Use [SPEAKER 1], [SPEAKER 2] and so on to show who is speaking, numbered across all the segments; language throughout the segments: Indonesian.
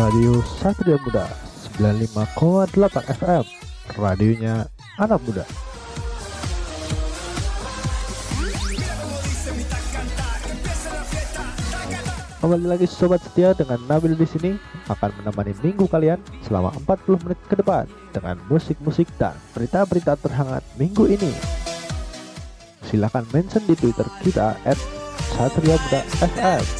[SPEAKER 1] Radio Satria Muda 95,8 FM Radionya anak muda Kembali lagi sobat setia dengan Nabil di sini akan menemani minggu kalian selama 40 menit ke depan dengan musik-musik dan berita-berita terhangat minggu ini. Silahkan mention di Twitter kita at Satria Muda FM.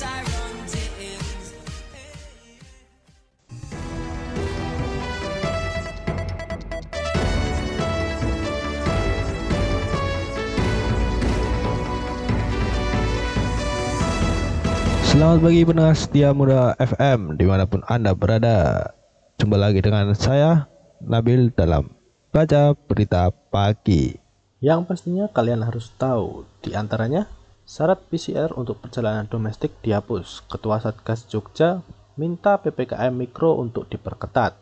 [SPEAKER 1] Selamat pagi pendengar setia muda FM di mana pun anda berada. Jumpa lagi dengan saya Nabil dalam Baca Berita Pagi. Yang pastinya kalian harus tahu Di antaranya Syarat PCR untuk perjalanan domestik dihapus. Ketua Satgas Jogja minta PPKM Mikro untuk diperketat.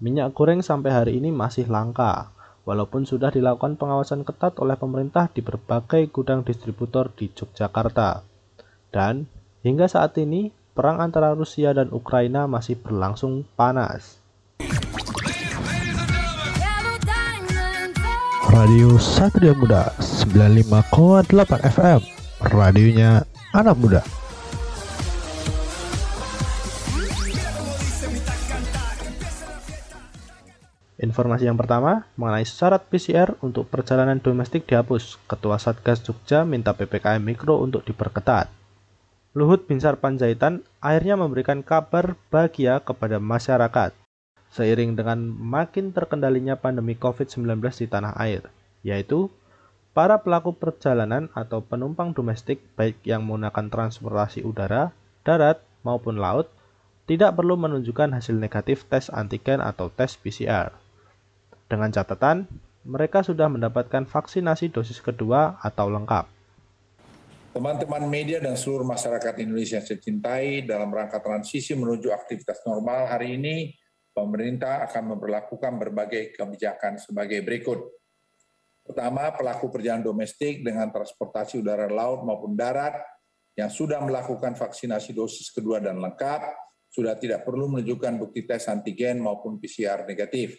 [SPEAKER 1] Minyak goreng sampai hari ini masih langka Walaupun sudah dilakukan pengawasan ketat oleh pemerintah di berbagai gudang distributor di Yogyakarta dan hingga saat ini perang antara Rusia dan Ukraina masih berlangsung panas. Radio Satria Muda 95,8 FM Radionya anak muda Informasi yang pertama mengenai syarat PCR untuk perjalanan domestik dihapus. Ketua Satgas Jogja minta PPKM Mikro untuk diperketat. Luhut Binsar Panjaitan akhirnya memberikan kabar bahagia kepada masyarakat seiring dengan makin terkendalinya pandemi COVID-19 di tanah air, yaitu para pelaku perjalanan atau penumpang domestik baik yang menggunakan transportasi udara, darat, maupun laut tidak perlu menunjukkan hasil negatif tes antigen atau tes PCR. Dengan catatan, mereka sudah mendapatkan vaksinasi dosis kedua atau lengkap.
[SPEAKER 2] Teman-teman media dan seluruh masyarakat Indonesia yang saya cintai, dalam rangka transisi menuju aktivitas normal hari ini, pemerintah akan memperlakukan berbagai kebijakan sebagai berikut. Pertama, pelaku perjalanan domestik dengan transportasi udara laut maupun darat yang sudah melakukan vaksinasi dosis kedua dan lengkap, sudah tidak perlu menunjukkan bukti tes antigen maupun PCR negatif.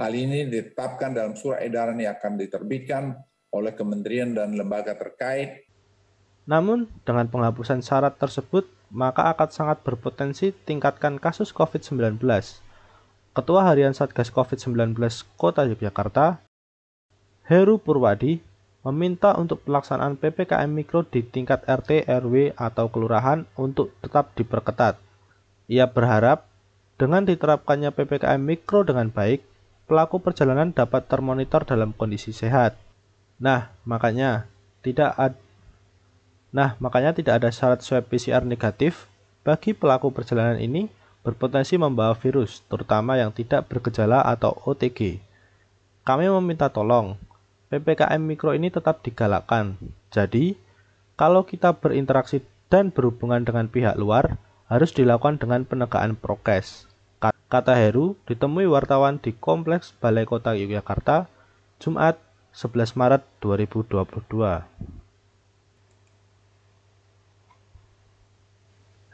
[SPEAKER 2] Hal ini ditetapkan dalam surat edaran yang akan diterbitkan oleh kementerian dan lembaga terkait
[SPEAKER 1] namun, dengan penghapusan syarat tersebut, maka akan sangat berpotensi tingkatkan kasus COVID-19. Ketua Harian Satgas COVID-19 Kota Yogyakarta, Heru Purwadi, meminta untuk pelaksanaan PPKM Mikro di tingkat RT, RW, atau kelurahan untuk tetap diperketat. Ia berharap dengan diterapkannya PPKM Mikro dengan baik, pelaku perjalanan dapat termonitor dalam kondisi sehat. Nah, makanya tidak ada Nah, makanya tidak ada syarat swab PCR negatif bagi pelaku perjalanan ini berpotensi membawa virus, terutama yang tidak bergejala atau OTG. Kami meminta tolong, PPKM Mikro ini tetap digalakkan. Jadi, kalau kita berinteraksi dan berhubungan dengan pihak luar, harus dilakukan dengan penegakan prokes. Kata Heru ditemui wartawan di Kompleks Balai Kota Yogyakarta, Jumat 11 Maret 2022.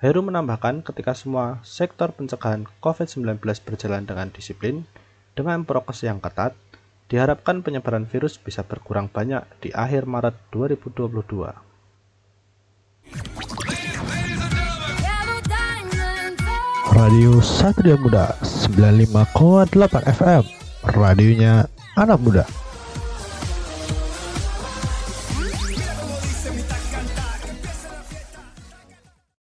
[SPEAKER 1] Heru menambahkan ketika semua sektor pencegahan COVID-19 berjalan dengan disiplin, dengan prokes yang ketat, diharapkan penyebaran virus bisa berkurang banyak di akhir Maret 2022. Radio Satria Muda 95,8 FM Radionya anak muda